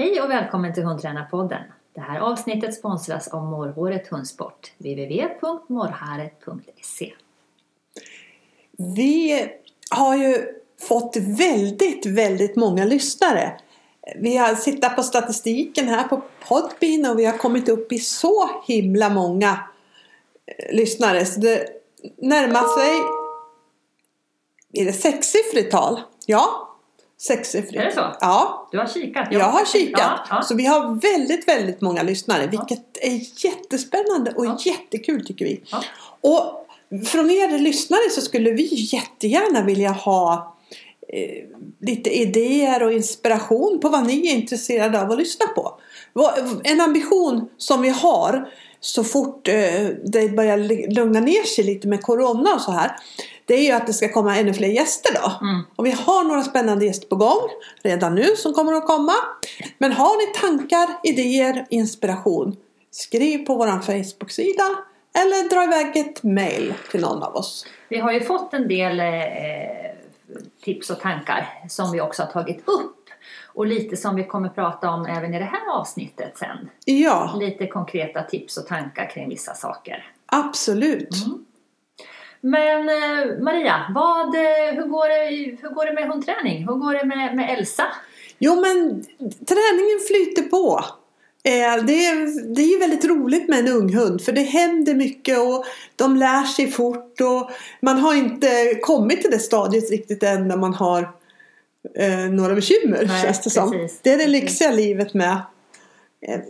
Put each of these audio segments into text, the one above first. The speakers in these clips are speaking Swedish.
Hej och välkommen till Hundtränarpodden. Det här avsnittet sponsras av Morrhåret Hundsport. www.morrharet.se Vi har ju fått väldigt, väldigt många lyssnare. Vi har tittat på statistiken här på Podbean och vi har kommit upp i så himla många eh, lyssnare. Så det närmar sig... Är det sexsiffrigt tal? Ja, sexsiffrigt. Är det så? Ja. Du har kikat? Jag har kikat. Ja, ja. Så vi har väldigt, väldigt många lyssnare. Vilket är jättespännande och jättekul tycker vi. Och från er lyssnare så skulle vi jättegärna vilja ha eh, lite idéer och inspiration på vad ni är intresserade av att lyssna på. En ambition som vi har så fort eh, det börjar lugna ner sig lite med Corona och så här. Det är ju att det ska komma ännu fler gäster då. Mm. Och vi har några spännande gäster på gång redan nu som kommer att komma. Men har ni tankar, idéer, inspiration skriv på vår Facebook-sida eller dra iväg ett mail till någon av oss. Vi har ju fått en del eh, tips och tankar som vi också har tagit upp. Och lite som vi kommer prata om även i det här avsnittet sen. Ja, Lite konkreta tips och tankar kring vissa saker. absolut. Mm. Men eh, Maria, vad, eh, hur, går det, hur går det med hundträning? Hur går det med, med Elsa? Jo men träningen flyter på. Eh, det, är, det är väldigt roligt med en ung hund för det händer mycket och de lär sig fort och man har inte kommit till det stadiet riktigt än när man har eh, några bekymmer Nej, känns det som. precis. Det är det lyxiga livet med,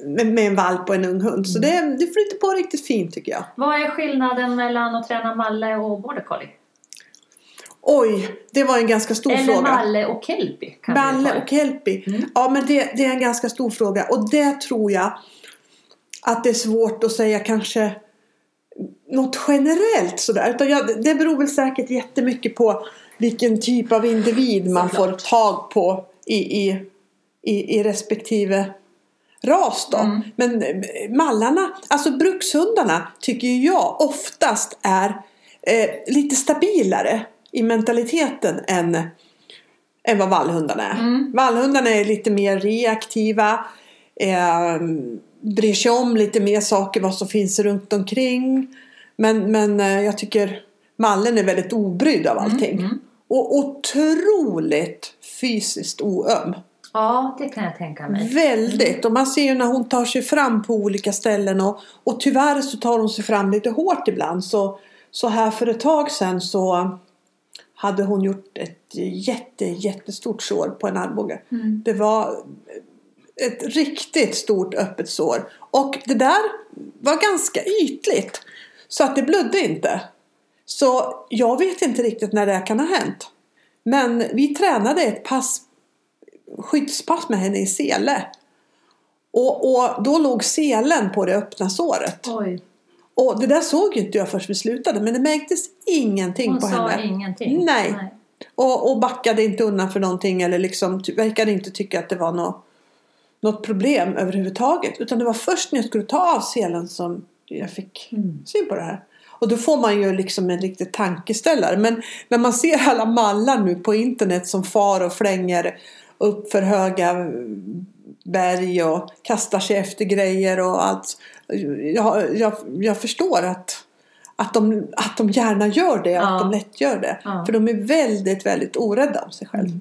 med, med en valp och en ung hund. Så det, det flyter på riktigt fint tycker jag. Vad är skillnaden mellan att träna Malle och Border Collie? Oj, det var en ganska stor Eller fråga. Malle och Kelpie? det. och Kelpie. Mm. Ja men det, det är en ganska stor fråga och det tror jag att det är svårt att säga kanske något generellt sådär. Utan jag, det beror väl säkert jättemycket på vilken typ av individ man Såklart. får tag på i, i, i, i respektive ras då. Mm. Men eh, mallarna, alltså brukshundarna tycker jag oftast är eh, lite stabilare i mentaliteten än, än vad vallhundarna är. Mm. Vallhundarna är lite mer reaktiva. Eh, bryr sig om lite mer saker vad som finns runt omkring. Men, men eh, jag tycker mallen är väldigt obrydd av allting. Mm, mm. Och otroligt fysiskt oöm. Ja, det kan jag tänka mig. Väldigt. Och man ser ju när hon tar sig fram på olika ställen. Och, och tyvärr så tar hon sig fram lite hårt ibland. Så, så här för ett tag sedan så hade hon gjort ett jätte, jättestort sår på en armbåge. Mm. Det var ett riktigt stort öppet sår. Och det där var ganska ytligt. Så att det blödde inte. Så jag vet inte riktigt när det kan ha hänt. Men vi tränade ett pass, skyddspass med henne i sele. Och, och då låg selen på det öppna såret. Oj, Och det där såg ju inte jag först vi slutade. Men det märktes ingenting hon på sa henne. ingenting. Nej. Och, och backade inte undan för någonting eller liksom verkade inte tycka att det var något, något problem överhuvudtaget. Utan det var först när jag skulle ta av selen som jag fick Mm. syn på det här. Och då får man ju liksom en riktig tankeställare. Men när man ser alla mallar nu på internet som far och flänger upp för höga berg och kastar sig efter grejer och allt. Jag, jag, jag förstår att, att, de, att de gärna gör det, Ja. att de lätt gör det. Ja. För de är väldigt, väldigt orädda om sig själva. Mm.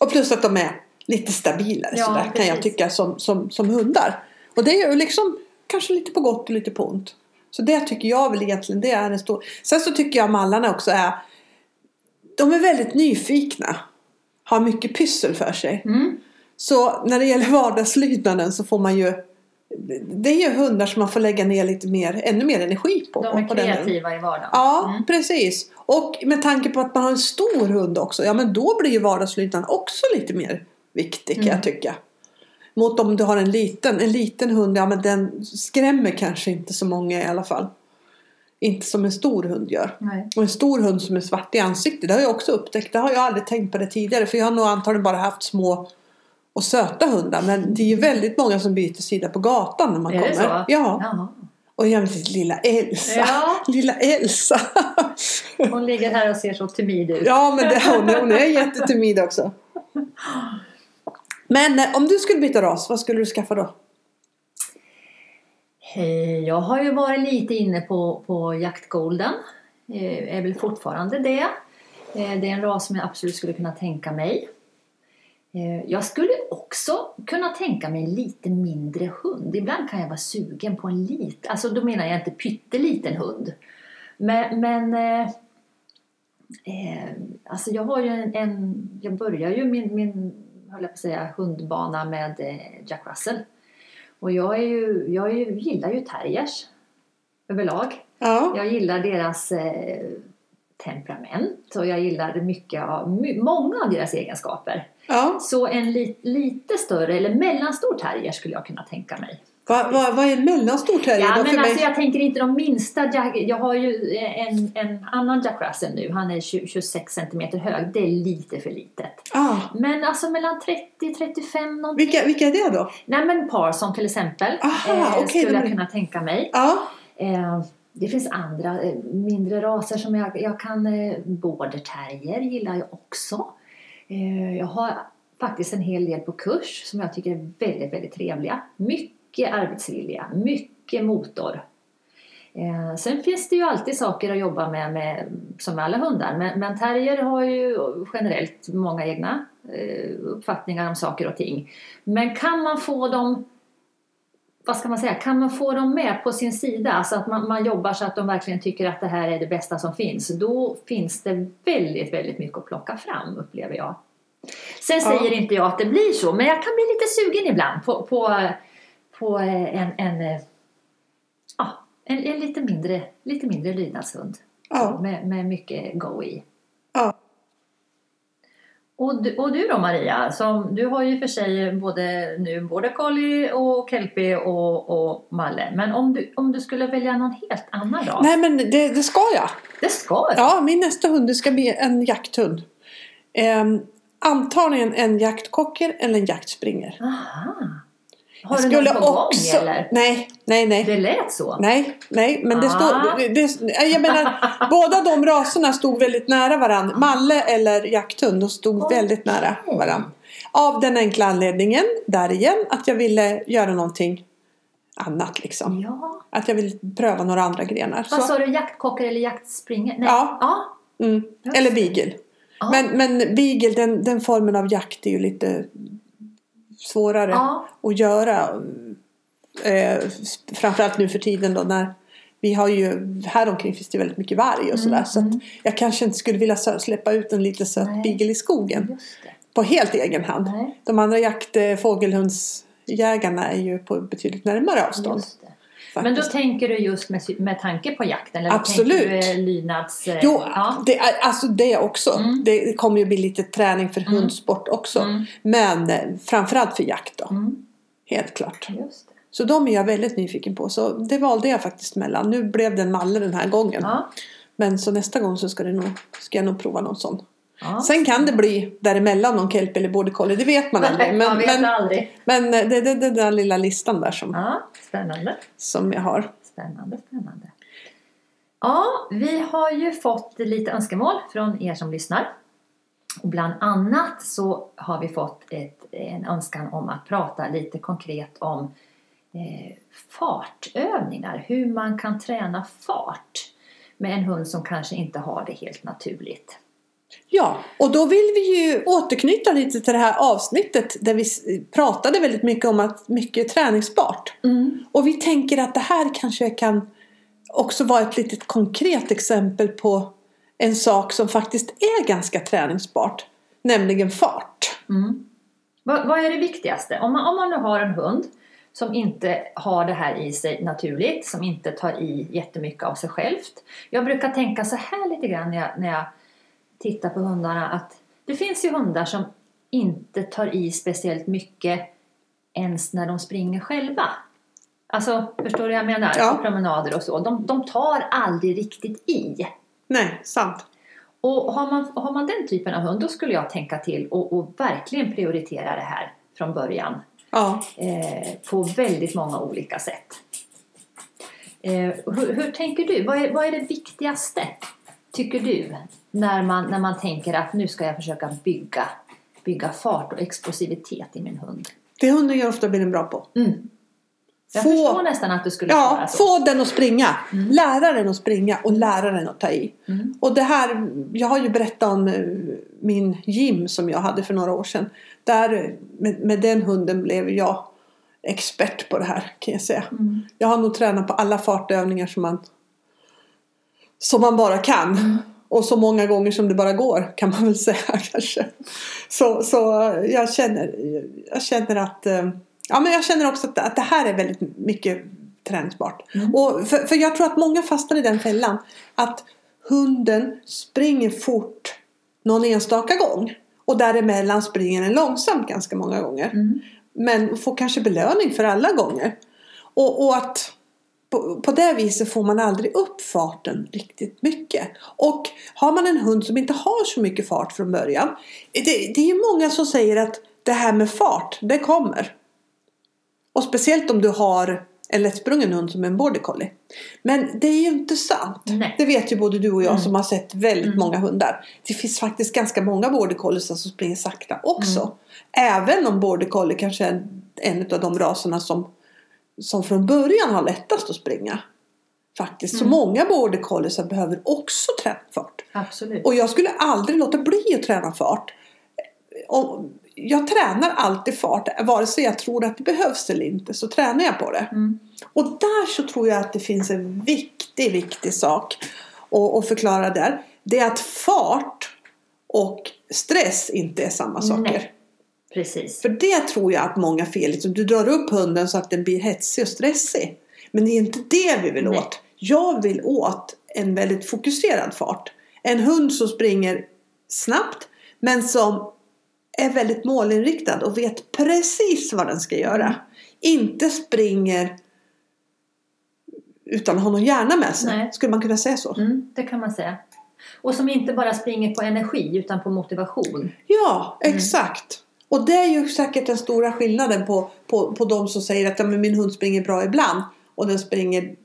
Och plus att de är lite stabilare Ja, sådär, kan jag precis. tycka som, som, som hundar. Och det är ju liksom kanske lite på gott och lite på ont. Så det tycker jag väl egentligen det är en stor... Sen så tycker jag mallarna också är... De är väldigt nyfikna. Har mycket pyssel för sig. Mm. Så när det gäller vardagslydnaden så får man ju... Det är ju hundar som man får lägga ner lite mer, ännu mer energi på. De är på den kreativa i vardagen. Ja, Mm. precis. Och med tanke på att man har en stor hund också. Ja, men då blir ju vardagslydnaden också lite mer viktig kan Mm. jag tycka. Mot om du har en liten, en liten hund. Ja, men den skrämmer kanske inte så många i alla fall. Inte som en stor hund gör. Nej. Och en stor hund som är svart i ansiktet. Det har jag också upptäckt. Det har jag aldrig tänkt på det tidigare. För jag har nog antagligen bara haft små och söta hundar. Men det är ju väldigt många som byter sida på gatan när man Är kommer. det så? Ja. Jaha. Och jag lilla Elsa. Ja. Lilla Elsa. Hon ligger här och ser så timid ut. Ja, men det, hon, hon är jättetimid också. Men eh, om du skulle byta ras, vad skulle du skaffa då? Jag har ju varit lite inne på, på jaktgolden. Eh, är väl fortfarande det. Eh, Det är en ras som jag absolut skulle kunna tänka mig. Eh, Jag skulle också kunna tänka mig en lite mindre hund. Ibland kan jag vara sugen på en liten, alltså då menar jag inte pytteliten hund. Men, men eh, eh, alltså jag har ju en, en jag börjar ju min, min höll jag på att säga, hundbana med eh, Jack Russell. Och jag, är ju, jag är ju, gillar ju terriers överlag. Ja. Jag gillar deras eh, temperament och jag gillar mycket av, många av deras egenskaper. ja. Så en li, lite större eller mellanstor terrier skulle jag kunna tänka mig. Vad va, vad är en mellanstor terrier Ja, men för alltså mig? jag tänker inte de minsta. Jack, jag har ju en, en annan Jack Russell nu. Han är 20, 26 centimeter hög. Det är lite för litet. Ah. Men alltså mellan 30-35 någonting. Vilka, vilka är det då? Nej men Parson till exempel. Aha, eh, okej, skulle jag blir- kunna tänka mig. Ja. Eh, det finns andra eh, mindre raser som jag, jag kan... Eh, Border terrier gillar jag också. Eh, jag har faktiskt en hel del på kurs som jag tycker är väldigt, väldigt trevliga. Mycket arbetsvilja, mycket motor. Eh, sen finns det ju alltid saker att jobba med, med som med alla hundar. Men, men terrier har ju generellt många egna eh, uppfattningar om saker och ting. Men kan man få dem vad ska man säga, kan man få dem med på sin sida så att man, man jobbar så att de verkligen tycker att det här är det bästa som finns. Då finns det väldigt, väldigt mycket att plocka fram upplever jag. Sen Ja. säger inte jag att det blir så, men jag kan bli lite sugen ibland på, på, på eh, en, en, eh, ja, en, en lite mindre, lite mindre lydnadshund. Ja. Med, med mycket go i. Ja. Och du, och du då Maria, som, du har ju för sig både nu border collie och kelpie och, och malle. Men om du, om du skulle välja någon helt annan ras? Nej men det, det ska jag. Det ska du? Ja, min nästa hund ska bli en jakthund. Ehm, antagligen en jaktkocker eller en jaktspringer. Aha. Har du någon på gång eller? Nej, nej, nej. Det lät så. Nej, nej, men det Ah. stod... Det, jag menar, båda de raserna stod väldigt nära varandra. Malle eller jakthund, de stod Okej. väldigt nära varandra. Av den enkla anledningen, där igen, att jag ville göra någonting annat liksom. Ja. Att jag ville pröva några andra grenar. Vad Så, sa du, jaktkocker eller jaktspringer? Nej. Ja. ja. mm, eller beagle. Men, men beagle, den, den formen av jakt är ju lite svårare Ja. att göra. Eh, framförallt nu för tiden då när vi har ju, här omkring finns det väldigt mycket varg och sådär. Så att mm. jag kanske inte skulle vilja släppa ut en lite söt Nej. beagle i skogen. På helt egen hand. Nej. De andra jakt eh, fågelhundsjägarna är ju på betydligt närmare avstånd. Just det. Men då faktiskt. tänker du just med, med tanke på jakten? Eller Absolut. Du eh, lydnads... eh, Jo, ja. det är, alltså det också. Mm. Det kommer ju bli lite träning för Mm. hundsport också. Mm. Men eh, framförallt för jakt då. Mm, Helt klart. just det. Så de är jag väldigt nyfiken på. Så det valde jag faktiskt mellan. Nu blev det en malle den här gången. Ja. Men så nästa gång så ska, det nog, ska jag nog prova någon sån. Ja. Sen kan det bli däremellan någon kelp eller border collie. Det vet man aldrig. Men, Man vet men, aldrig. men eh, det är det, den där lilla listan där som, Ja, spännande. som jag har. Spännande, spännande. Ja, vi har ju fått lite önskemål från er som lyssnar. Och bland annat så har vi fått ett, en önskan om att prata lite konkret om eh, fartövningar. Hur man kan träna fart med en hund som kanske inte har det helt naturligt. Ja, och då vill vi ju återknyta lite till det här avsnittet där vi pratade väldigt mycket om att mycket är träningsbart. Och vi tänker att det här kanske kan också vara ett litet konkret exempel på en sak som faktiskt är ganska träningsbart. Nämligen fart. Mm. Vad, vad är det viktigaste? Om man, om man nu har en hund som inte har det här i sig naturligt, som inte tar i jättemycket av sig självt. Jag brukar tänka så här lite grann när jag, när jag tittar på hundarna att det finns ju hundar som inte tar i speciellt mycket ens när de springer själva. Alltså, förstår du vad jag menar? Ja. På promenader och så. De, de tar aldrig riktigt i. Nej, sant. Och har man, har man den typen av hund då skulle jag tänka till och, och verkligen prioritera det här från början. Ja. Eh, på väldigt många olika sätt. Eh, hur, hur tänker du? Vad är, vad är det viktigaste, tycker du, när man, när man tänker att nu ska jag försöka bygga bygga fart och explosivitet i min hund. Det hunden gör ofta blir den bra på. Mm. Jag Få- förstår nästan att du skulle Ja, svara så. få den att springa. Mm. Lära den att springa och lära den att ta i. Mm. Och det här, jag har ju berättat om eh, min gym som jag hade för några år sedan. Där, eh, med, med den hunden blev jag expert på det här kan jag säga. Mm. Jag har nog tränat på alla fartövningar som man, som man bara kan. Och så många gånger som det bara går kan man väl säga kanske. Så, så jag, känner, jag känner att eh, Ja men jag känner också att, att det här är väldigt mycket träningsbart. Mm. Och för, för jag tror att många fastnar i den fällan. Att hunden springer fort någon enstaka gång. Och däremellan springer den långsamt ganska många gånger. Mm. Men får kanske belöning för alla gånger. Och, och att på, på det viset får man aldrig upp farten riktigt mycket. Och har man en hund som inte har så mycket fart från början. Det, det är ju många som säger att det här med fart, det kommer. Och speciellt om du har en lättsprungen hund som en border collie. Men det är ju inte sant. Nej. Det vet ju både du och jag Mm. som har sett väldigt Mm. många hundar. Det finns faktiskt ganska många border collies som springer sakta också. Mm. Även om border collie kanske är en, en av de raserna som, som från början har lättast att springa. Faktiskt. Så Mm. många border collies behöver också träna fart. Absolut. Och jag skulle aldrig låta bli att träna fart. Och jag tränar alltid fart. Vare sig jag tror att det behövs eller inte så tränar jag på det. Mm. Och där så tror jag att det finns en viktig, viktig sak att förklara där. Det är att fart och stress inte är samma saker. Nej. Precis. För det tror jag att många fel. Liksom, du drar upp hunden så att den blir hetsig och stressig. Men det är inte det vi vill Nej. åt. Jag vill åt en väldigt fokuserad fart. En hund som springer snabbt men som är väldigt målinriktad och vet precis vad den ska göra. Mm. Inte springer utan att ha någon hjärna med sig. Nej. Skulle man kunna säga så? Mm, det kan man säga. Och som inte bara springer på energi utan på motivation. Ja, Mm. Och det är ju säkert den stora skillnaden på, på, på de som säger att ja, men min hund springer bra ibland och den springer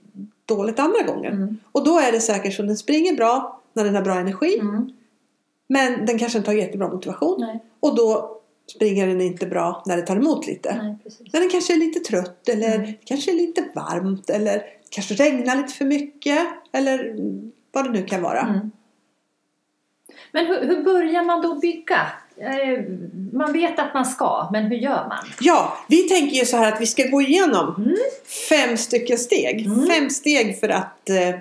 dåligt andra gånger. Mm. Och då är det säkert så att den springer bra när den har bra energi Mm. men den kanske inte har jättebra motivation. Nej, Och då springer den inte bra när det tar emot lite. nej. När den kanske är lite trött eller Mm. kanske är lite varmt eller kanske regnar lite för mycket eller vad det nu kan vara. Mm. Men hur, hur börjar man då bygga? Eh, Man vet att man ska, men hur gör man? Ja, vi tänker ju så här att vi ska gå igenom Mm. fem stycken steg. Mm. Fem steg för att eh,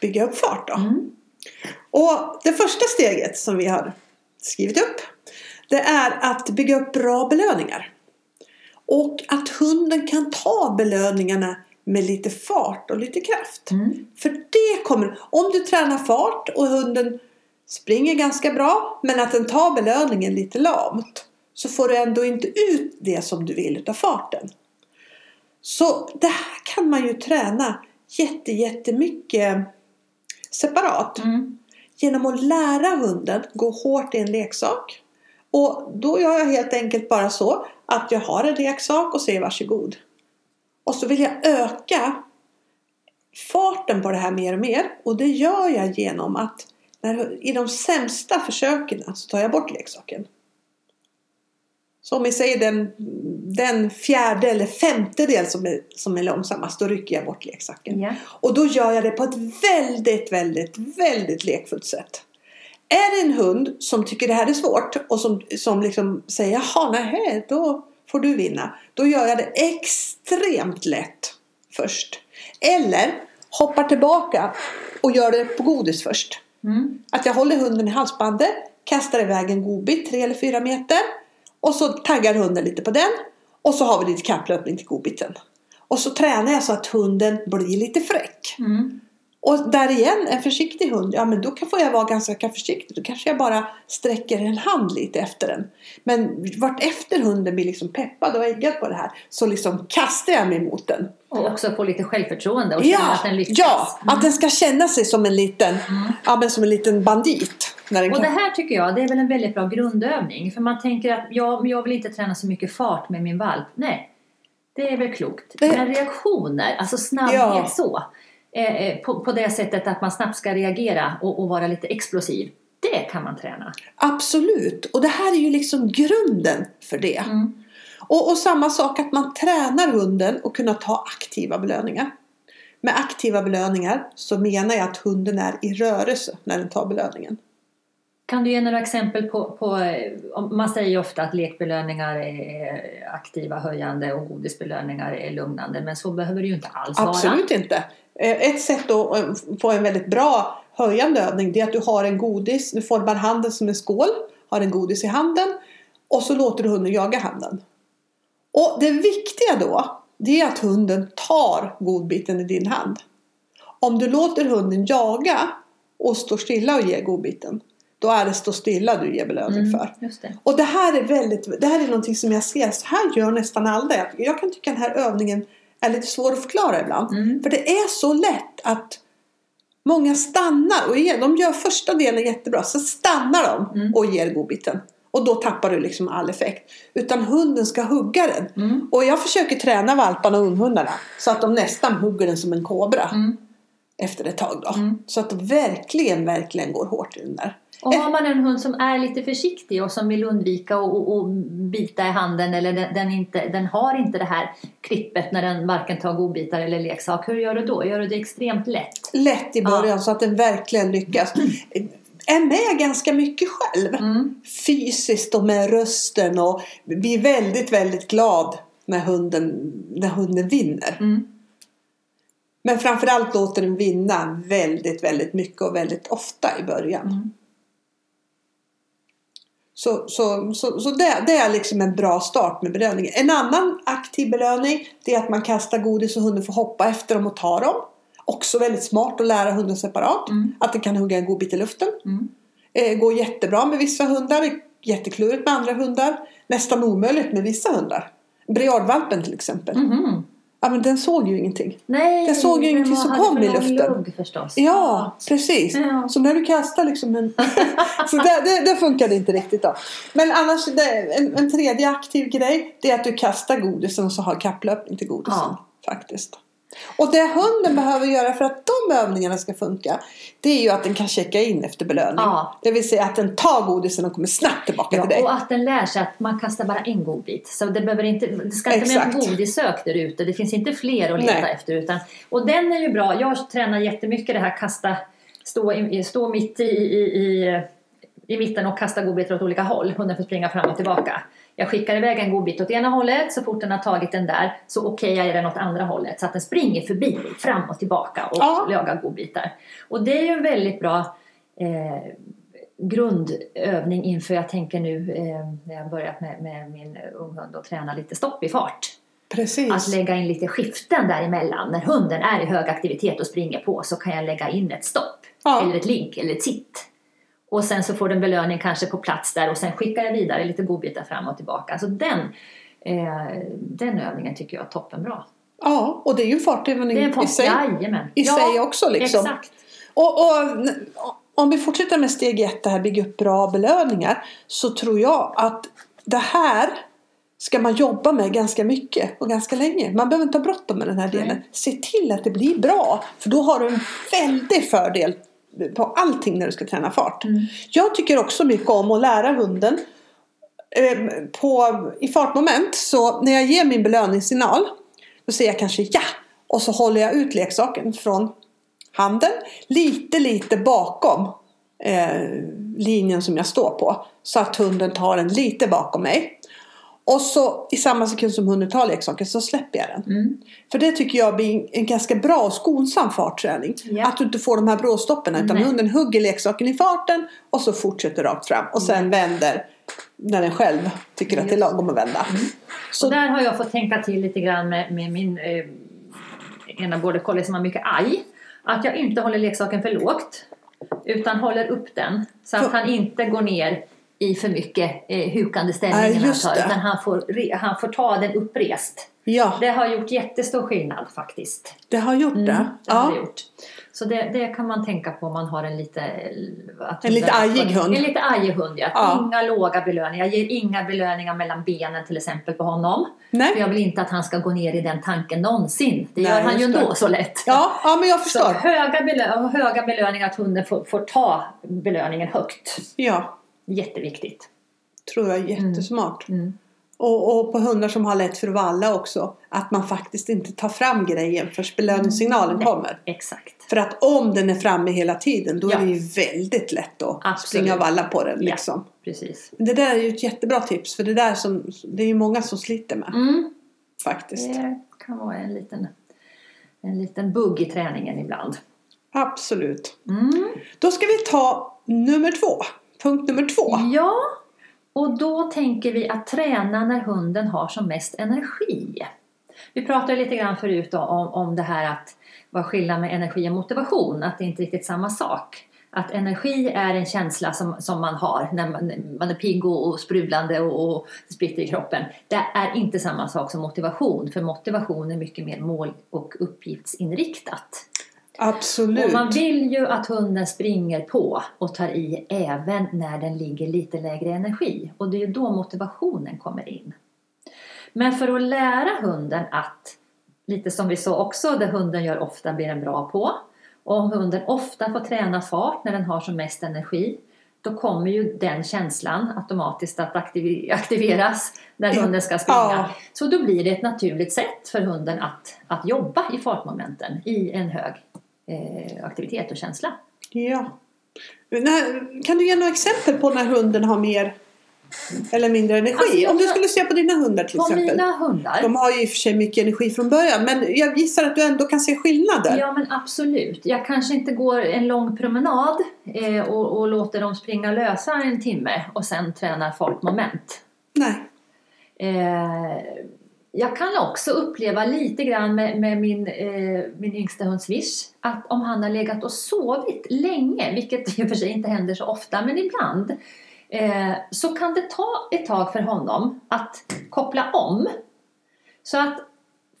bygga upp fart. Då. Mm. Och det första steget som vi har skrivit upp det är att bygga upp bra belöningar. Och att hunden kan ta belöningarna med lite fart och lite kraft. Mm. För det kommer, om du tränar fart och hunden springer ganska bra men att den tar belöningen lite lamt så får du ändå inte ut det som du vill utav farten. Så det här kan man ju träna jätte, jättemycket separat Mm. genom att lära hunden gå hårt i en leksak. Och då gör jag helt enkelt bara så att jag har en leksak och säger varsågod. Och så vill jag öka farten på det här mer och mer. Och det gör jag genom att när, i de sämsta försöken så tar jag bort leksaken. Så om vi säger den, den fjärde eller femte del som är, som är långsammast, då rycker jag bort leksaken. Ja. Och då gör jag det på ett väldigt, väldigt, väldigt lekfullt sätt. Är det en hund som tycker det här är svårt och som, som liksom säger jaha, nej, då får du vinna. Då gör jag det extremt lätt först. Eller hoppar tillbaka och gör det på godis först. Mm. Att jag håller hunden i halsbandet, kastar iväg en godbit tre eller fyra meter och så taggar hunden lite på den och så har vi lite kapplöpning till godbiten. Och så tränar jag så att hunden blir lite fräck. Mm. Och där igen, en försiktig hund, ja men då kan- får jag vara ganska försiktig. Då kanske jag bara sträcker en hand lite efter den. Men vart efter hunden blir liksom peppad och äggad på det här så liksom kastar jag mig mot den. Och också få lite självförtroende och känna Ja, att den lyckas. ja Mm. att den ska känna sig som en liten, Mm. ja, men som en liten bandit. När den Och kan... det här tycker jag det är väl en väldigt bra grundövning. För man tänker att ja, men jag vill inte träna så mycket fart med min valp. Nej, det är väl klokt. Men reaktioner, alltså snabbhet Ja. så. Eh, eh, på, på det sättet att man snabbt ska reagera och, och vara lite explosiv. det kan man träna. Absolut. Och det här är ju liksom grunden för det. Mm. Och, och samma sak att man tränar hunden att kunna ta aktiva belöningar. Med aktiva belöningar så menar jag att hunden är i rörelse när den tar belöningen. Kan du ge några exempel på, på eh, man säger ju ofta att lekbelöningar är aktiva, höjande och godisbelöningar är lugnande men så behöver det ju inte alls vara. Absolut inte. Eh, Ett sätt att eh, få en väldigt bra höjande övning det är att du har en godis, du formar handen som en skål, har en godis i handen och så låter du hunden jaga handen. Och det viktiga då, det är att hunden tar godbiten i din hand. Om du låter hunden jaga och står stilla och ger godbiten, då är det stå stilla du ger belöning Mm, för. det. Och det här är väldigt, det här är någonting som jag ser, så här gör nästan alla. Jag kan tycka den här övningen är lite svår att förklara ibland. Mm. För det är så lätt att många stannar och ger, de gör första delen jättebra, så stannar de Mm. och ger godbiten. Och då tappar du liksom all effekt. Utan hunden ska hugga den. Mm. Och jag försöker träna valparna och unghundarna så att de nästan hugger den som en kobra Mm. Efter ett tag då. Mm. Så att de verkligen, verkligen går hårt i den där. Och har man en hund som är lite försiktig och som vill undvika att och, och bita i handen eller den, den, inte, den har inte det här klippet när den varken tar godbitar eller leksak. Hur gör du då? Gör du det extremt lätt? lätt i början så att den verkligen lyckas. Är med ganska mycket själv. Mm. Fysiskt och med rösten och blir väldigt, väldigt glad när hunden, när hunden vinner. Mm. Men framförallt låter den vinna väldigt, väldigt mycket och väldigt ofta i början. Mm. Så, så, så, så det, det är liksom en bra start med belöningen. En annan aktiv belöning det är att man kastar godis och hunden får hoppa efter dem och ta dem. Också väldigt smart att lära hunden separat. Mm. Att den kan hugga en godbit i luften. Mm. Eh, går jättebra med vissa hundar. Jätteklurigt med andra hundar. Nästan omöjligt med vissa hundar. Briardvalpen till exempel. Mhm. Ja men den såg ju ingenting. Nej, Jag såg ju den ingenting som kom i luften. lugg förstås. Ja, precis. Ja. Så när du kastar liksom en... så det, det, det funkade inte riktigt då. Men annars, det, en, en tredje aktiv grej det är att du kastar godisen och så har kapplöpning till godisen. Ja. Faktiskt. Och det hunden behöver göra för att de övningarna ska funka det är ju att den kan checka in efter belöning. Ja. Det vill säga att den tar godisen och kommer snabbt tillbaka Ja, till dig. och att den lär sig att man kastar bara en godbit. Så det, behöver inte, det ska inte Exakt. godissök där ute. Det finns inte fler att leta Nej. efter. Utan, och den är ju bra. Jag tränar jättemycket det här kasta, stå, stå mitt i, i, i, i mitten och kasta godbitar åt olika håll. Hunden får springa fram och tillbaka. Jag skickar iväg en godbit åt ena hållet. Så fort den har tagit den där så okejar jag den åt andra hållet. Så att den springer förbi fram och tillbaka och Ja. jagar godbitar. Och det är ju en väldigt bra eh, grundövning inför jag tänker nu eh, när jag börjat med, med min unghund och träna lite stopp i fart. Precis. Att lägga in lite skiften däremellan. När hunden är i hög aktivitet och springer på så kan jag lägga in ett stopp. Ja. Eller ett link eller ett sitt. Och sen så får den belöning kanske på plats där och sen skickar jag vidare lite godbitar fram och tillbaka. Alltså den, eh, den övningen tycker jag är toppenbra. Ja, och det är ju en fartövning en i sig. jajamän. i ja, sig också liksom. Exakt. Och, och om vi fortsätter med steg ett, det här bygga upp bra belöningar. Så tror jag att det här ska man jobba med ganska mycket och ganska länge. Man behöver inte ha bråttom med den här delen. Nej. Se till att det blir bra. För då har du en väldig fördel på allting när du ska träna fart. Mm. Jag tycker också mycket om att lära hunden eh, på, i fartmoment. Så när jag ger min belöningssignal då säger jag kanske ja. Och så håller jag ut leksaken från handen lite lite bakom eh, linjen som jag står på. Så att hunden tar den lite bakom mig. Och så i samma sekund som hunden tar leksaken så släpper jag den. Mm. För det tycker jag blir en ganska bra och skonsam fartträning. Ja. Att du inte får de här bråstoppen utan Nej. hunden hugger leksaken i farten och så fortsätter rakt fram. Och sen vänder när den själv tycker att det är lagom att vända. Så Och där har jag fått tänka till lite grann med, med min eh, ena border collie som har mycket aj. Att jag inte håller leksaken för lågt. Utan håller upp den. Så att han inte går ner i för mycket eh, hukande ställning. Nej, när han just tar, det. utan han får, han får ta den upprest. Ja, Det har gjort jättestor skillnad faktiskt. det har gjort Mm, det. har det Ja. gjort. Så det, det kan man tänka på om man har en lite... Att En lite ajig hund. En lite ajig hund, ja. Ja. Inga låga belöningar. Jag ger inga belöningar mellan benen till exempel på honom. För Nej. jag vill inte att han ska gå ner i den tanken någonsin. Det Nej, gör han ju ändå så lätt. Ja, ja, men jag Så förstår. höga, belö- höga belöningar, att hunden får, får ta belöningen högt. Ja, Jätteviktigt. tror jag är jättesmart. Mm. Och, och på hundar som har lätt för att valla också. Att man faktiskt inte tar fram grejen förrän belöningssignalen Nej. kommer. Exakt. För att om den är framme hela tiden då Ja. är det ju väldigt lätt att Absolut. springa och valla på den. Ja. Liksom. Precis. Det där är ju ett jättebra tips för det där som det är ju många som sliter med Mm. faktiskt. Det kan vara en liten, en liten bugg i träningen ibland. Absolut. Mm. Då ska vi ta nummer två. Punkt nummer två. Ja, och då tänker vi att träna när hunden har som mest energi. Vi pratade lite grann förut då om, om det här att vad skillnaden med energi och motivation, att det inte är riktigt samma sak. Att energi är en känsla som, som man har när man, man är pigg och, och sprudlande och, och spritter i kroppen. Det är inte samma sak som motivation, för motivation är mycket mer mål och uppgiftsinriktat. Absolut. Och man vill ju att hunden springer på och tar i även när den ligger lite lägre energi. Och det är ju då motivationen kommer in. Men för att lära hunden att, lite som vi sa också, det hunden gör ofta blir den bra på. Och om hunden ofta får träna fart när den har som mest energi då kommer ju den känslan automatiskt att aktiv- aktiveras när hunden ska springa. Ja. Så då blir det ett naturligt sätt för hunden att, att jobba i fartmomenten i en hög eh, aktivitet och känsla. Ja. När, kan du ge några exempel på när hunden har mer eller mindre energi? Alltså, Om du skulle se på dina hundar till På exempel. mina hundar, De har ju i och för sig mycket energi från början men jag gissar att du ändå kan se skillnader. ja men absolut. Jag kanske inte går en lång promenad eh, och, och låter dem springa lösa en timme och sen tränar fartmoment. Nej. Eh, jag kan också uppleva lite grann med, med min, eh, min yngsta hund Swish att om han har legat och sovit länge, vilket i och för sig inte händer så ofta, men ibland, eh, så kan det ta ett tag för honom att koppla om. Så att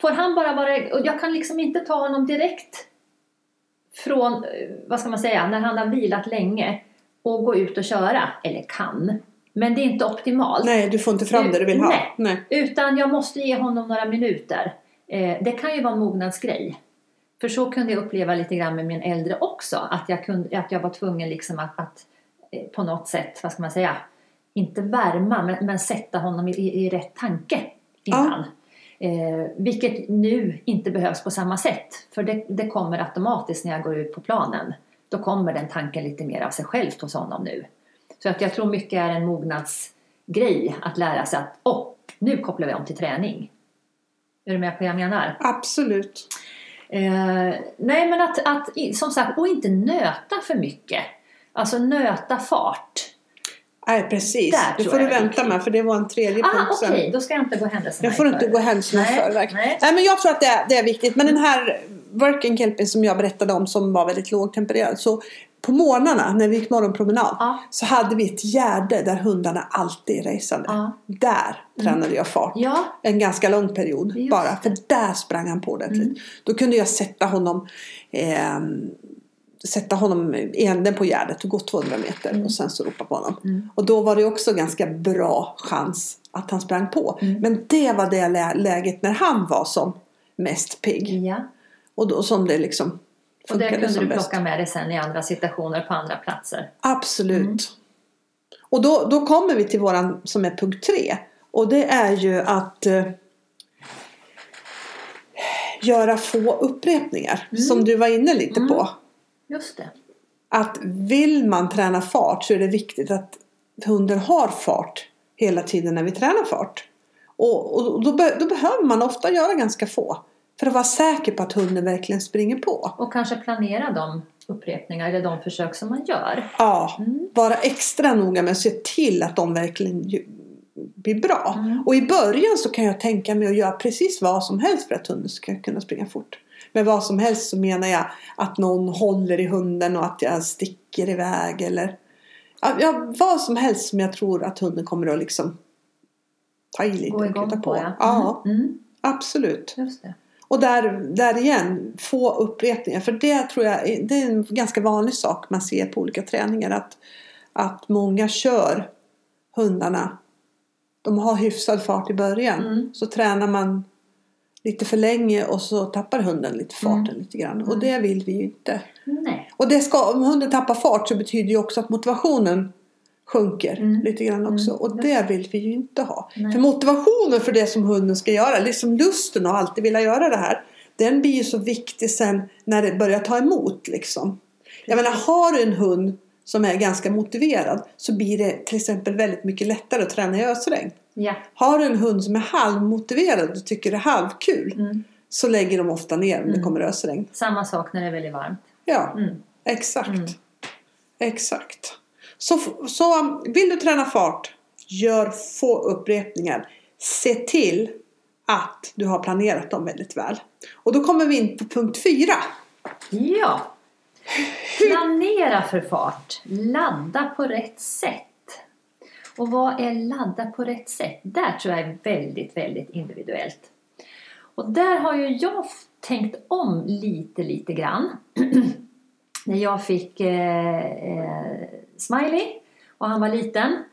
får han bara vara, jag kan liksom inte ta honom direkt från, eh, vad ska man säga, när han har vilat länge och gå ut och köra, eller kan. Men det är inte optimalt. Nej, du får inte fram det du vill ha. Nej. Nej. Utan jag måste ge honom några minuter. Eh, det kan ju vara en mognadsgrej. För så kunde jag uppleva lite grann med min äldre också. Att jag, kunde, att jag var tvungen liksom att, att eh, på något sätt, vad ska man säga, inte värma men, men sätta honom i, i, rätt tanke innan. Eh, vilket nu inte behövs på samma sätt. För det, det kommer automatiskt när jag går ut på planen. Då kommer den tanken lite mer av sig självt hos honom nu. Så att jag tror mycket är en mognadsgrej att lära sig att åh, nu kopplar vi om till träning. Är du med på vad jag menar? Absolut. Eh, nej men att, att som sagt, och inte nöta för mycket. Alltså nöta fart. Nej, precis. Där Det får du vänta med för det var en tredje Ah, punkt okej, sen. då ska jag inte gå händelserna Jag får inte gå händelserna i förväg. nej. Nej, men jag tror att det är, det är viktigt. Men den här working kelpien som jag berättade om som var väldigt lågtempererad. Så på morgnarna när vi gick morgonpromenad Ja. så hade vi ett gärde där hundarna alltid raceade. Ja. Där tränade jag fart. Ja, En ganska lång period Just bara. det. För där sprang han på ordentligt. Mm. Då kunde jag sätta honom eh, Sätta honom i änden på gärdet och gå 200 meter Mm. och sen så ropa på honom. Mm. Och då var det också ganska bra chans att han sprang på. Mm. Men det var det lä- läget när han var som mest pigg. ja. Och då som det liksom Och det kunde du bäst. plocka med dig sen i andra situationer på andra platser. Absolut. Mm. Och då, då kommer vi till våran som är punkt tre. Och det är ju att eh, göra få upprepningar. Mm. Som du var inne lite Mm. på. Just det. Att vill man träna fart så är det viktigt att hunden har fart hela tiden när vi tränar fart. Och, och då, be, då behöver man ofta göra ganska få. För att vara säker på att hunden verkligen springer på. Och kanske planera de upprepningar eller de försök som man gör. Ja, Mm. vara extra noga med att se till att de verkligen blir bra. Mm. Och i början så kan jag tänka mig att göra precis vad som helst för att hunden ska kunna springa fort. Med vad som helst så menar jag att någon håller i hunden och att jag sticker iväg eller ja, vad som helst som jag tror att hunden kommer att liksom ta i lite Gå och igång på, på. ja. Ja. Mm. Mm. Absolut. Just det. Och där, där igen, få upprepningar. För det tror jag det är en ganska vanlig sak man ser på olika träningar. Att, att många kör hundarna. De har hyfsad fart i början. Mm. Så tränar man lite för länge och så tappar hunden lite farten Mm. lite grann. Och det vill vi ju inte. Nej. Och det ska, om hunden tappar fart så betyder ju också att motivationen sjunker Mm. lite grann också. Mm. Och det vill vi ju inte ha. Nej. För motivationen för det som hunden ska göra, liksom lusten att alltid vilja göra det här. Den blir ju så viktig sen när det börjar ta emot liksom. Jag menar, har du en hund som är ganska motiverad så blir det till exempel väldigt mycket lättare att träna i ösregn. Ja. Har du en hund som är halvmotiverad och tycker det är halvkul Mm. så lägger de ofta ner om det Mm. kommer ösregn. Samma sak när det är väldigt varmt. Ja, Mm. exakt. Mm. Exakt. Så, så vill du träna fart, gör få upprepningar. Se till att du har planerat dem väldigt väl. Och då kommer vi in på punkt fyra. Ja. Planera för fart. Ladda på rätt sätt. Och vad är ladda på rätt sätt? Där tror jag är väldigt, väldigt individuellt. Och där har ju jag tänkt om lite, lite grann. När jag fick eh, eh, Smiley och han var liten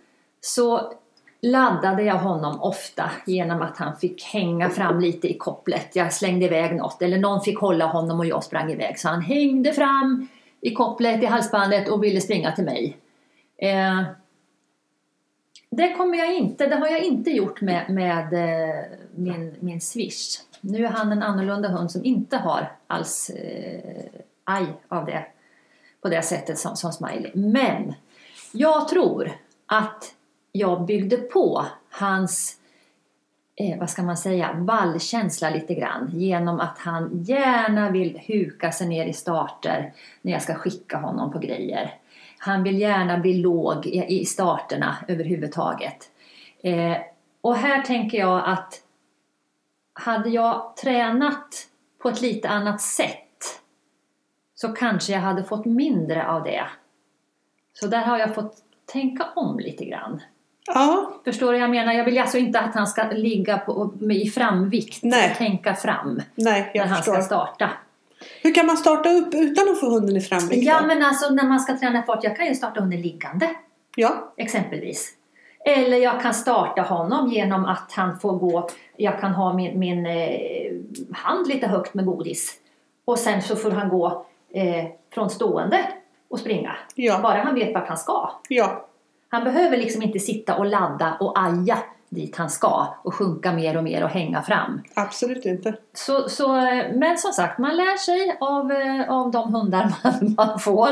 så laddade jag honom ofta genom att han fick hänga fram lite i kopplet. Jag slängde iväg något eller någon fick hålla honom och jag sprang iväg. Så han hängde fram i kopplet, i halsbandet och ville springa till mig. Eh, det kommer jag inte, det har jag inte gjort med, med eh, min, min swish. Nu är han en annorlunda hund som inte har alls eh, aj av det på det sättet som, som Smiley. Men jag tror att jag byggde på hans, eh, vad ska man säga, vallkänsla lite grann genom att han gärna vill huka sig ner i starter när jag ska skicka honom på grejer. Han vill gärna bli låg i, i starterna överhuvudtaget. Eh, och här tänker jag att hade jag tränat på ett lite annat sätt så kanske jag hade fått mindre av det. Så där har jag fått tänka om lite grann. Ja, Förstår du vad jag menar? Jag vill alltså inte att han ska ligga på, i framvikt Nej. och tänka fram nej, när jag han förstår. ska starta. Hur kan man starta upp utan att få hunden i framvikt? Ja då? men alltså när man ska träna fart, jag kan ju starta hunden liggande ja, exempelvis. Eller jag kan starta honom genom att han får gå, jag kan ha min, min eh, hand lite högt med godis. Och sen så får han gå eh, från stående och springa. ja, Bara han vet vart han ska. ja. Han behöver liksom inte sitta och ladda och aja dit han ska och sjunka mer och mer och hänga fram. Absolut inte. Så, så, eh, men som sagt, man lär sig av, eh, av de hundar man, man får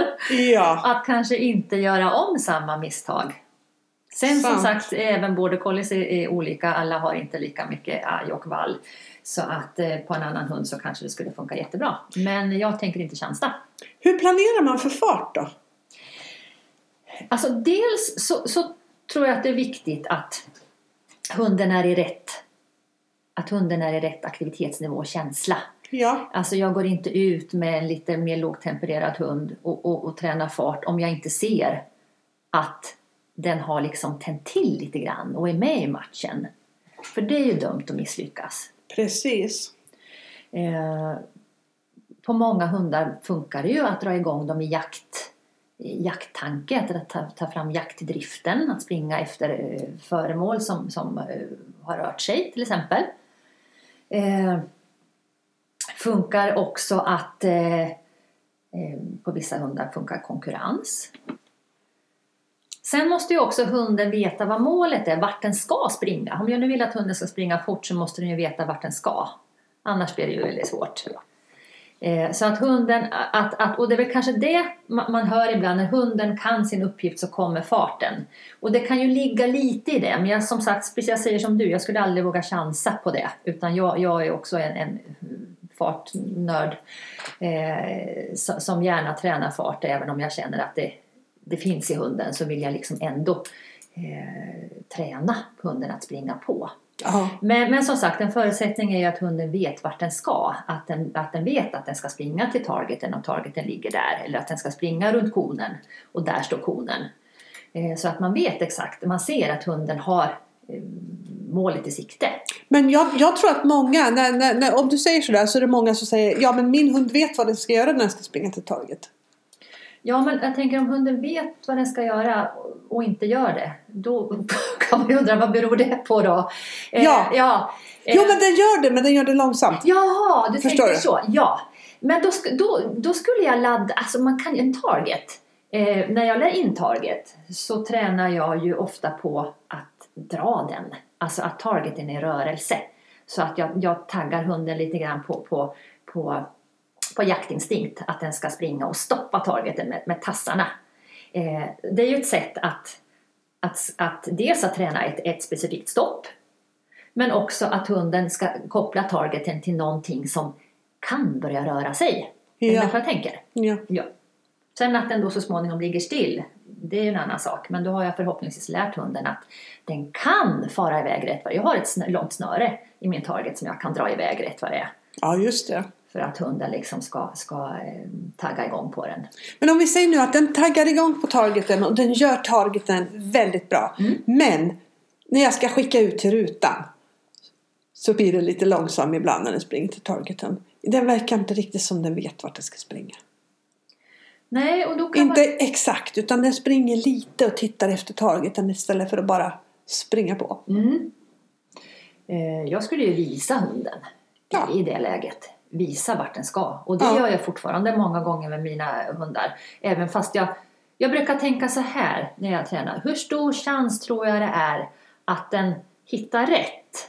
Ja, att kanske inte göra om samma misstag. Sen som Sant. sagt, även border collies är, är olika. Alla har inte lika mycket aj och vall. Så att eh, på en annan hund så kanske det skulle funka jättebra. Men jag tänker inte chansa. hur planerar man för fart då? Alltså dels så, så tror jag att det är viktigt att hunden är i rätt att hunden är i rätt aktivitetsnivå och känsla. Ja, Alltså jag går inte ut med en lite mer lågtempererad hund och, och, och tränar fart om jag inte ser att den har liksom tänt till lite grann och är med i matchen. För det är ju dumt att misslyckas precis. Eh, på många hundar funkar det ju att dra igång dem i jakt, jakttanke, att ta, ta fram jaktdriften, att springa efter eh, föremål som, som eh, har rört sig till exempel. Eh, funkar också att eh, eh, på vissa hundar funkar konkurrens. Sen måste ju också hunden veta vad målet är, vart den ska springa. Om jag nu vill att hunden ska springa fort så måste den ju veta vart den ska. Annars blir det ju väldigt svårt. Eh, så att hunden, att, att, och det är väl kanske det man hör ibland, när hunden kan sin uppgift så kommer farten. Och det kan ju ligga lite i det, men jag som sagt, precis jag säger som du, jag skulle aldrig våga chansa på det. Utan jag, jag är också en, en fartnörd eh, som gärna tränar fart, även om jag känner att det, det finns i hunden så vill jag liksom ändå eh, träna hunden att springa på. Men, men som sagt, en förutsättning är ju att hunden vet vart den ska. Att den, att den vet att den ska springa till targeten och targeten ligger där. Eller att den ska springa runt konen och där står konen. Eh, så att man vet exakt, man ser att hunden har eh, målet i sikte. Men jag, jag tror att många, när, när, när, om du säger sådär så är det många som säger ja men min hund vet vad den ska göra när den ska springa till torget. Ja, men jag tänker om hunden vet vad den ska göra och inte gör det, då kan man ju undra vad beror det på då? Eh, Ja. ja. eh, Jo men den gör det men den gör det långsamt. Jaha, du Förstår tänker du? så. Ja. Men då, då, då skulle jag ladda, alltså man kan ju en target. Eh, när jag lär in target så tränar jag ju ofta på att dra den. Alltså att targeten är i rörelse. Så att jag, jag taggar hunden lite grann på, på, på, på jaktinstinkt. Att den ska springa och stoppa targeten med, med tassarna. Eh, det är ju ett sätt att, att, att dels att träna ett, ett specifikt stopp. Men också att hunden ska koppla targeten till någonting som kan börja röra sig. Är Ja. på vad jag tänker? Ja. Ja. Sen att den då så småningom ligger still, det är en annan sak. Men då har jag förhoppningsvis lärt hunden att den kan fara iväg rätt vad det är. Jag har ett snö, långt snöre i min target som jag kan dra iväg rätt vad det är. ja just det. För att hunden liksom ska, ska eh, tagga igång på den. Men om vi säger nu att den taggar igång på targeten och den gör targeten väldigt bra. Mm. Men när jag ska skicka ut till rutan så blir det lite långsam ibland när den springer till targeten. Den verkar inte riktigt som den vet vart den ska springa. Nej, och då kan Inte man... exakt utan den springer lite och tittar efter targeten istället för att bara springa på. Mm. Eh, jag skulle ju visa hunden Ja. i det läget. Visa vart den ska. Och det Ja. gör jag fortfarande många gånger med mina hundar. Även fast jag, jag brukar tänka så här när jag tränar. Hur stor chans tror jag det är att den hittar rätt?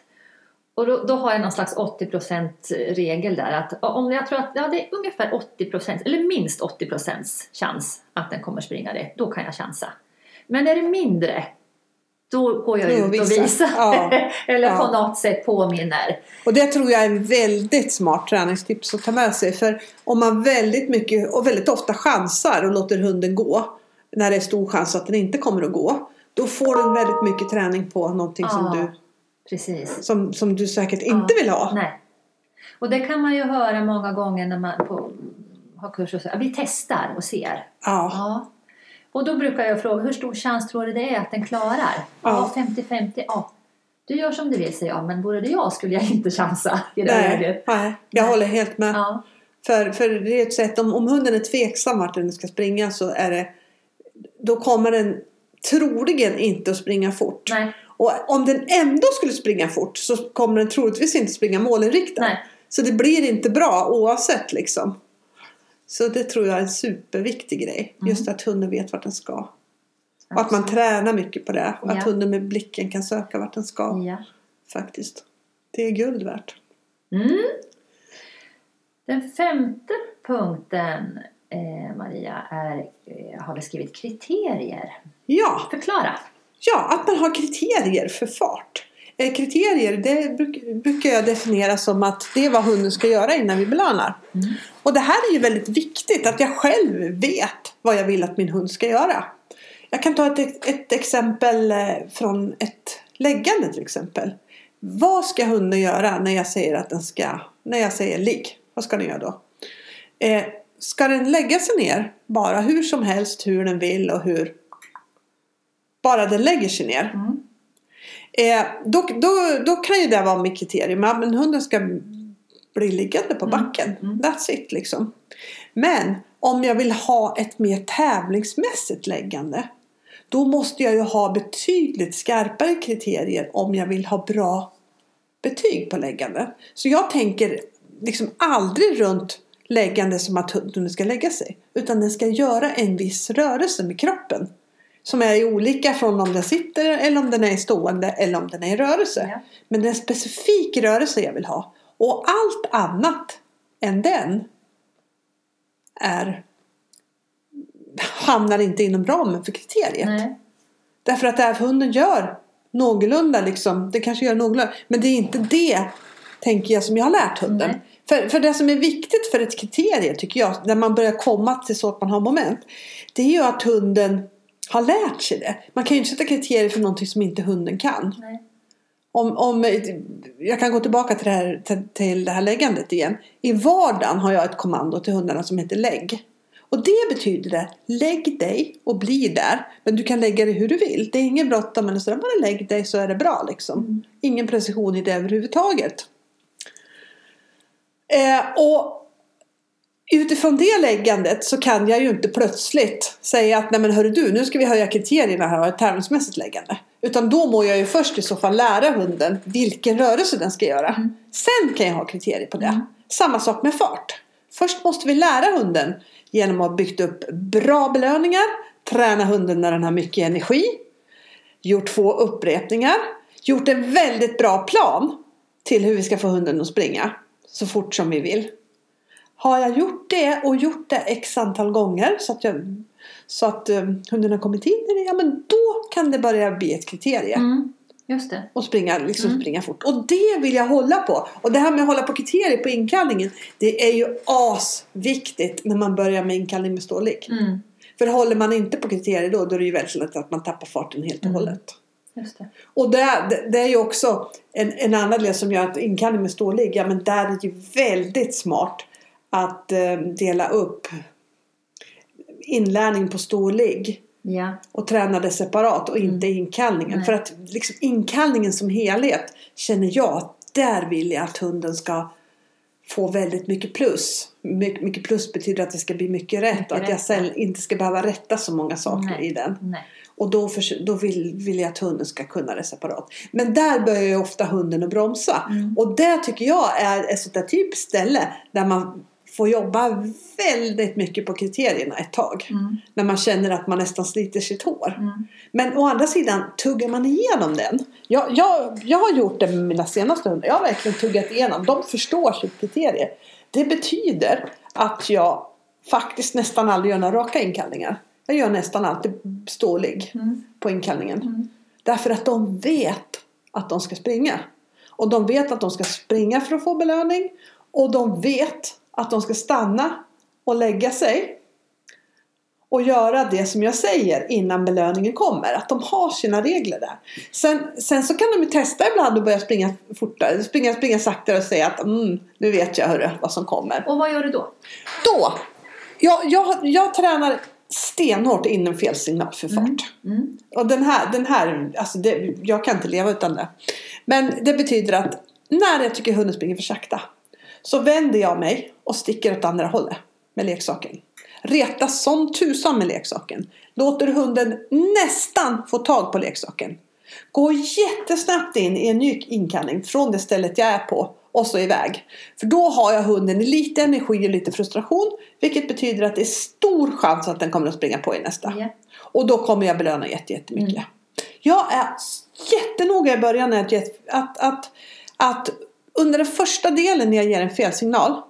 Och då, då har jag någon slags 80% regel där. Att om jag tror att ja, det är ungefär 80% eller minst 80% chans att den kommer springa rätt. Då kan jag chansa. Men är det mindre då går jag ut och visar. visar. Ja. Eller Ja. på något sätt påminner. Och det tror jag är en väldigt smart träningstips att ta med sig. För om man väldigt mycket och väldigt ofta chansar och låter hunden gå. När det är stor chans att den inte kommer att gå. Då får du väldigt mycket träning på någonting som, Ja. du, Precis. som, som du säkert inte vill ha. Nej. Och det kan man ju höra många gånger när man på, har kurser och så. "Ja, Vi testar och ser. Ja. Och då brukar jag fråga, hur stor chans tror du det är att den klarar? Ja, 50-50. Ja. Du gör som du vill, säger jag. Men vore det jag skulle jag inte chansa i det Nej, läget. nej, jag håller helt med. Ja. För, för det är ett sätt, om, om hunden är tveksam vart den ska springa så är det Då kommer den troligen inte att springa fort. Nej. Och om den ändå skulle springa fort så kommer den troligtvis inte springa målinriktad. Nej. Så det blir inte bra oavsett liksom. Så det tror jag är en superviktig grej. Mm. Just att hunden vet vart den ska. Och att man tränar mycket på det. Och att Ja. hunden med blicken kan söka vart den ska. Ja. Faktiskt. Det är guld värt. Mm. Den femte punkten, eh, Maria, är, eh, har vi skrivit kriterier. Ja, Förklara. ja, att man har kriterier för fart. Eh, kriterier det bruk, brukar jag definiera som att det är vad hunden ska göra innan vi belönar. Mm. Och det här är ju väldigt viktigt att jag själv vet vad jag vill att min hund ska göra. Jag kan ta ett, ett exempel eh, från ett läggande till exempel. Vad ska hunden göra när jag säger att den ska, när jag säger ligg? Vad ska den göra då? Eh, ska den lägga sig ner bara hur som helst, hur den vill och hur bara den lägger sig ner. Mm. Eh, då, då, då kan ju det vara mitt kriterium. Men hunden ska bli liggande på Mm. backen. Mm. That's it liksom. Men om jag vill ha ett mer tävlingsmässigt läggande. Då måste jag ju ha betydligt skarpare kriterier om jag vill ha bra betyg på läggande. Så jag tänker liksom aldrig runt läggande som att hunden ska lägga sig. Utan den ska göra en viss rörelse med kroppen. Som är olika från om den sitter eller om den är stående eller om den är i rörelse. Ja. Men det är en specifik rörelse jag vill ha. Och allt annat än den är hamnar inte inom ramen för kriteriet. Nej. Därför att det här hunden gör någorlunda liksom, det kanske gör någorlunda, men det är inte det tänker jag som jag har lärt hunden. Nej. För, för det som är viktigt för ett kriterie tycker jag, när man börjar komma till så att man har moment, det är ju att hunden har lärt sig det. Man kan ju inte sätta kriterier för någonting som inte hunden kan. Nej. Om, om, jag kan gå tillbaka till det, här, till, till det här läggandet igen. I vardagen har jag ett kommando till hundarna som heter lägg. Och det betyder det, lägg dig och bli där. Men du kan lägga dig hur du vill. Det är ingen bråttom eller sådär. Bara lägg dig så är det bra liksom. Mm. Ingen precision i det överhuvudtaget. Eh, och utifrån det läggandet så kan jag ju inte plötsligt säga att nej men hörru du, nu ska vi höja kriterierna här och ha ett tävlingsmässigt läggande. Utan då må jag ju först i så fall lära hunden vilken rörelse den ska göra. Mm. Sen kan jag ha kriterier på det. Mm. Samma sak med fart. Först måste vi lära hunden genom att ha byggt upp bra belöningar, träna hunden när den har mycket energi, gjort två upprepningar, gjort en väldigt bra plan till hur vi ska få hunden att springa så fort som vi vill. Har jag gjort det och gjort det x antal gånger så att, jag, så att um, hunden har kommit in i det, ja men då kan det börja bli ett kriterie. Mm. Just det. Och springa, liksom Mm. springa fort. Och det vill jag hålla på. Och det här med att hålla på kriterier på inkallningen. Det är ju asviktigt när man börjar med inkallning med stålig. Mm. För håller man inte på kriterier då, då är det ju väldigt lätt att man tappar farten helt och Mm. hållet. Just det. Och det, det, det är ju också en, en annan del som gör att inkallning med stålig, ja men där är det ju väldigt smart att eh, dela upp inlärning på stålig Ja. och träna det separat och inte inkallningen. Nej. För att liksom inkallningen som helhet känner jag att där vill jag att hunden ska få väldigt mycket plus. My, mycket plus betyder att det ska bli mycket rätt Mycket och att jag inte ska behöva rätta så många saker Nej. i den. Nej. Och då, förs- då vill, vill jag att hunden ska kunna det separat. Men där börjar ju ofta hunden att bromsa. Mm. Och det tycker jag är ett sånt där typiskt ställe där man får jobba väldigt mycket på kriterierna ett tag. Mm. När man känner att man nästan sliter sitt hår. Mm. Men å andra sidan, tuggar man igenom den. Jag, jag, jag har gjort det med mina senaste hundar. Jag har verkligen tuggat igenom. De förstår sitt kriterie. Det betyder att jag faktiskt nästan aldrig gör några raka inkallningar. Jag gör nästan alltid stålig Mm. på inkallningen. Mm. Därför att de vet att de ska springa. Och de vet att de ska springa för att få belöning. Och de vet att de ska stanna och lägga sig. Och göra det som jag säger innan belöningen kommer. Att de har sina regler där. Sen, sen så kan de ju testa ibland och börja springa fortare. Springa, springa saktare och säga att mm, nu vet jag hörru, vad som kommer. Och vad gör du då? Då! Jag, jag, jag tränar stenhårt in en felsignal för fart. Mm. Och den här, den här alltså det, jag kan inte leva utan det. Men det betyder att när jag tycker hunden springer för sakta så vänder jag mig och sticker åt andra hållet med leksaken. Reta som tusan med leksaken. Låter hunden nästan få tag på leksaken. Gå jättesnabbt in i en ny inkallning från det stället jag är på och så iväg. För då har jag hunden i lite energi och lite frustration. Vilket betyder att det är stor chans att den kommer att springa på i nästa. Ja. Och då kommer jag belöna jätte- jättemycket. Mm. Jag är jättenoga i början att, att, att, att under den första delen när jag ger en felsignal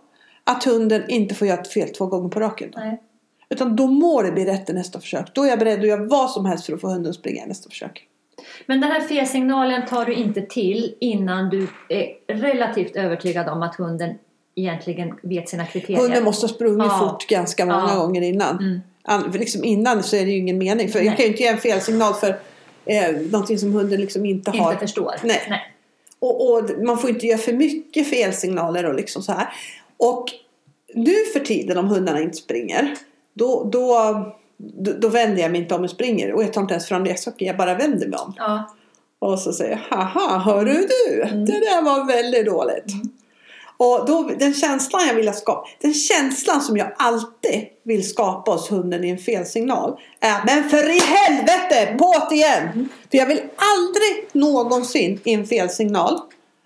att hunden inte får göra ett fel två gånger på raken. Nej. Utan då må det bli rätt i nästa försök. Då är jag beredd att göra vad som helst för att få hunden att springa i nästa försök. Men den här felsignalen tar du inte till innan du är relativt övertygad om att hunden egentligen vet sina kriterier. Hunden måste ha sprungit Ja. fort ganska många Ja. gånger innan. Mm. Liksom innan så är det ju ingen mening. För jag Nej. kan ju inte ge en felsignal för eh, någonting som hunden liksom inte har. Inte förstår. Nej. Nej. Och, och man får inte göra för mycket felsignaler och liksom så här. Och nu för tiden om hundarna inte springer. Då, då, då, då vänder jag mig inte om och springer. Och jag tar inte ens fram leksaken. Jag bara vänder mig om. Ja. Och så säger jag, haha, hörru du, Mm. det där var väldigt dåligt. Mm. Och då, den känslan jag vill skapa, den känslan som jag alltid vill skapa hos hunden i en felsignal är, men för i helvete, på't igen! Mm. För jag vill aldrig någonsin i en felsignal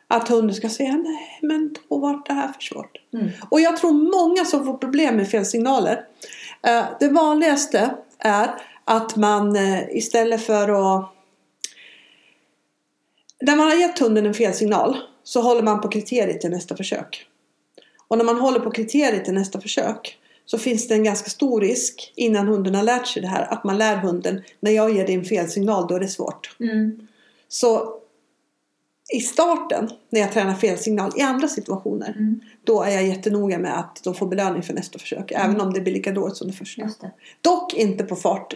att hunden ska säga, nej men då var det här för svårt. Mm. Och jag tror många som får problem med felsignaler. Eh, det vanligaste är att man eh, istället för att när man har gett hunden en fel signal så håller man på kriteriet till nästa försök. Och när man håller på kriteriet till nästa försök så finns det en ganska stor risk innan hunden har lärt sig det här att man lär hunden när jag ger dig en fel signal då är det svårt. Mm. Så i starten när jag tränar fel signal i andra situationer Mm. då är jag jättenoga med att de får belöning för nästa försök även om det blir lika dåligt som det första. Det. Dock inte på fart,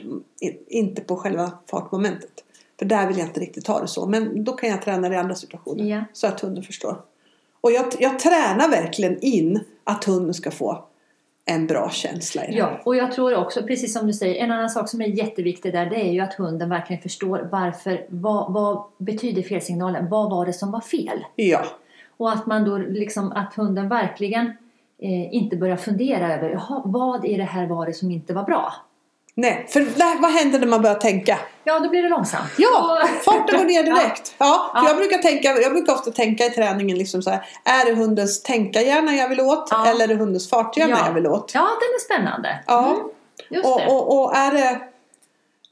inte på själva fartmomentet. För där vill jag inte riktigt ha det så. Men då kan jag träna det i andra situationer. Ja. Så att hunden förstår. Och jag, jag tränar verkligen in att hunden ska få en bra känsla i det. Ja, och jag tror också, precis som du säger, en annan sak som är jätteviktig där, det är ju att hunden verkligen förstår varför, vad, vad betyder felsignalen? Vad var det som var fel? Ja. Och att man då liksom, att hunden verkligen eh, inte börjar fundera över, jaha, vad i det här var det som inte var bra? Nej, för där, vad händer när man börjar tänka? Ja, då blir det långsamt. Ja, farten går ner direkt. Ja, för Ja. Jag, brukar tänka, jag brukar ofta tänka i träningen liksom så här, är det hundens tänkarhjärna jag vill åt Ja. eller är det hundens farthjärna Ja. jag vill åt? Ja, den är spännande. Ja. Mm, just Och, det. och, och är, det,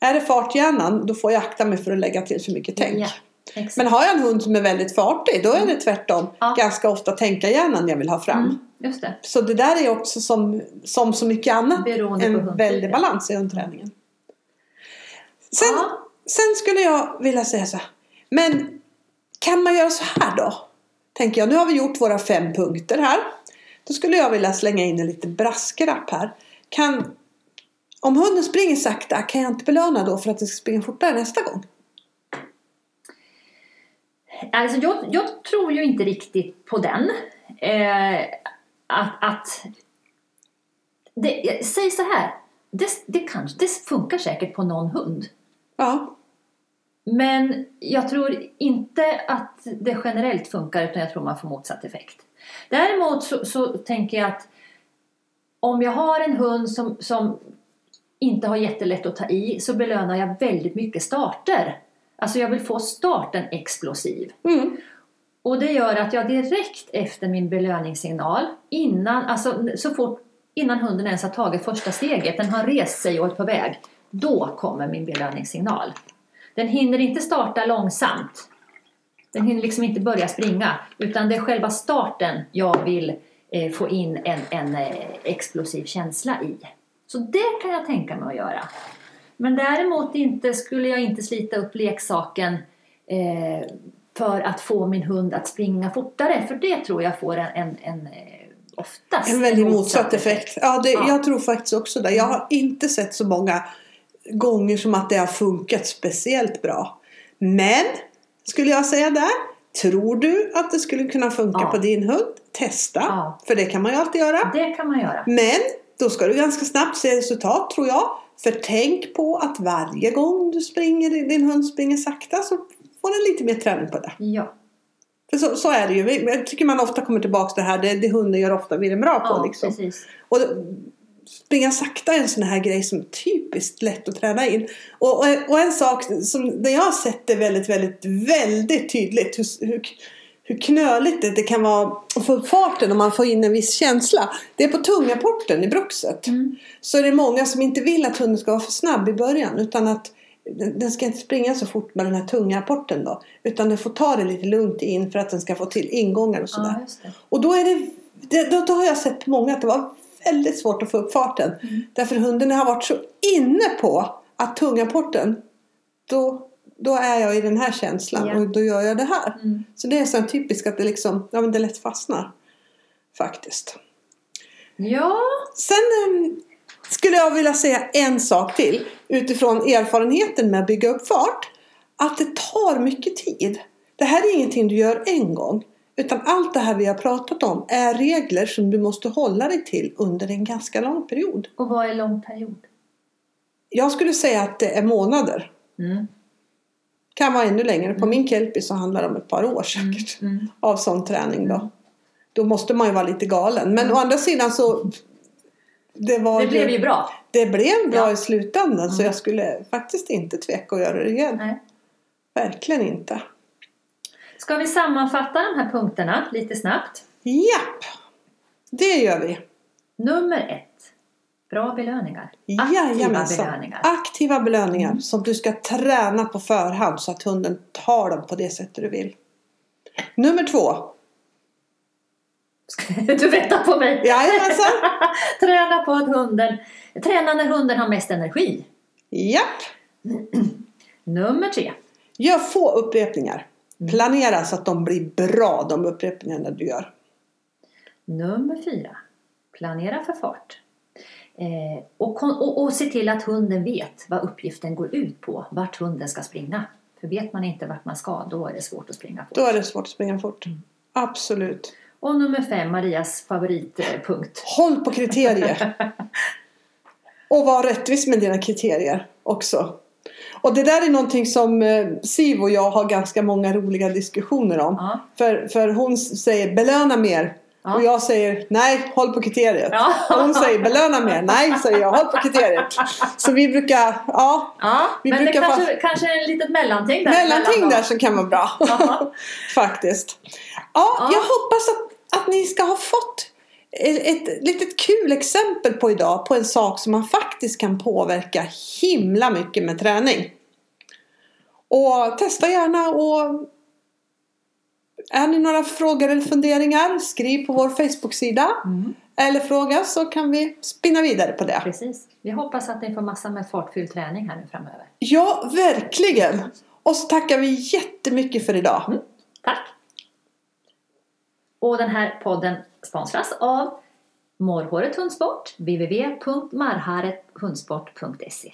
är det farthjärnan då får jag akta mig för att lägga till för mycket tänk. Ja, exakt. Men har jag en hund som är väldigt fartig då är det tvärtom ganska ofta tänkarhjärnan jag vill ha fram. Mm, just det. Så det där är också som, som så mycket annat Beroende en väldig balans i hundträningen. Sen, sen skulle jag vilja säga så här. Men kan man göra så här då? Tänker jag. Nu har vi gjort våra fem punkter här. Då skulle jag vilja slänga in en liten brasklapp här. Kan, om hunden springer sakta, kan jag inte belöna då för att den ska springa fortare nästa gång? Alltså jag, jag tror ju inte riktigt på den. Eh, att, att det, säg så här. Det, det, kan, det funkar säkert på någon hund. Ja, Men jag tror inte att det generellt funkar utan jag tror man får motsatt effekt. Däremot så, så tänker jag att om jag har en hund som, som inte har jättelätt att ta i så belönar jag väldigt mycket starter. Alltså jag vill få starten explosiv. mm. Och det gör att jag direkt efter min belöningssignal, innan, alltså så fort, innan hunden ens har tagit första steget, den har rest sig och är på väg, då kommer min belöningssignal. Den hinner inte starta långsamt. Den hinner liksom inte börja springa, utan det är själva starten jag vill eh, få in en, en eh, explosiv känsla i. Så det kan jag tänka mig att göra. Men däremot inte, skulle jag inte slita upp leksaken eh, för att få min hund att springa fortare. För det tror jag får en, en, en eh, oftast En väldigt motsatt effekt. Ja, det, Ja. Jag tror faktiskt också det. Jag har inte sett så många gånger som att det har funkat speciellt bra. Men, skulle jag säga där. Tror du att det skulle kunna funka Ja. på din hund? Testa. Ja. För det kan man ju alltid göra. Det kan man göra. Men, då ska du ganska snabbt se resultat tror jag. För tänk på att varje gång du springer, din hund springer sakta så får den lite mer träning på det. Ja, För så, så är det ju. Jag tycker man ofta kommer tillbaka till det här. Det, det hunden gör ofta blir den bra på. ja liksom. precis. Och springa sakta är en sån här grej som är typiskt lätt att träna in. Och, och, och en sak som där jag har sett det väldigt, väldigt, väldigt tydligt hur, hur, hur knöligt det, det kan vara att få upp farten om man får in en viss känsla. Det är på tungaporten i bruxet. Mm. Så är det många som inte vill att hunden ska vara för snabb i början utan att den ska inte springa så fort med den här tunga porten då. Utan den får ta det lite lugnt in för att den ska få till ingångar och sådär. Ja. Och då, är det, det, då, då har jag sett på många att det var väldigt svårt att få upp farten. Mm. Därför hunden har varit så inne på att tungaporten, då, då är jag i den här känslan Ja. och då gör jag det här. Mm. Så det är så typiskt att det liksom, ja men det lätt fastnar. Faktiskt. Ja, Sen eh, skulle jag vilja säga en sak till utifrån erfarenheten med att bygga upp fart. Att det tar mycket tid. Det här är ingenting du gör en gång. Utan allt det här vi har pratat om är regler som du måste hålla dig till under en ganska lång period. och vad är lång period? Jag skulle säga att det är månader. Mm. Kan vara ännu längre. På min kelpie så handlar det om ett par år säkert. Mm. Av sån träning då. Då måste man ju vara lite galen. Men å andra sidan så det, var Det blev ju bra. Det blev bra Ja. i slutändan så Mm. jag skulle faktiskt inte tveka att göra det igen. Nej. Verkligen inte. Ska vi sammanfatta de här punkterna lite snabbt? Japp! Det gör vi. Nummer ett. Bra belöningar. Aktiva Jajamensan. belöningar. Aktiva belöningar Mm. som du ska träna på förhand så att hunden tar dem på det sättet du vill. Nummer två. Du väntar på mig. Jajamensan! Träna på att hunden... Träna när hunden har mest energi. Japp! Nummer tre. Gör få upprepningar. Mm. Planera så att de blir bra de upprepningarna du gör. Nummer fyra. Planera för fart. Eh, och, och, och se till att hunden vet vad uppgiften går ut på. Vart hunden ska springa. För vet man inte vart man ska, då är det svårt att springa fort. Då är det svårt att springa fort. Absolut. Och nummer fem, Marias favoritpunkt. Håll på kriterier. och var rättvis med dina kriterier också. Och det där är någonting som eh, Siv och jag har ganska många roliga diskussioner om. Ja. För, för hon säger belöna mer. Ja. Och jag säger nej, håll på kriteriet. Ja. Och hon säger belöna mer. Nej, säger jag, håll på kriteriet. Så vi brukar, ja, Ja, Vi men det brukar kanske, kanske är en litet mellanting där. mellanting där som kan vara bra. Faktiskt. Ja. jag hoppas att, att ni ska ha fått ett, litet kul exempel på idag på en sak som man faktiskt kan påverka himla mycket med träning. Och testa gärna och är ni några frågor eller funderingar skriv på vår Facebook-sida Mm, eller fråga så kan vi spinna vidare på det. precis. Vi hoppas att ni får massa med fartfylld träning här nu framöver. Ja, verkligen! Och så tackar vi jättemycket för idag. Mm. Tack! Och den här podden sponsras av Morrhåret Hundsport, www.marharethundsport.se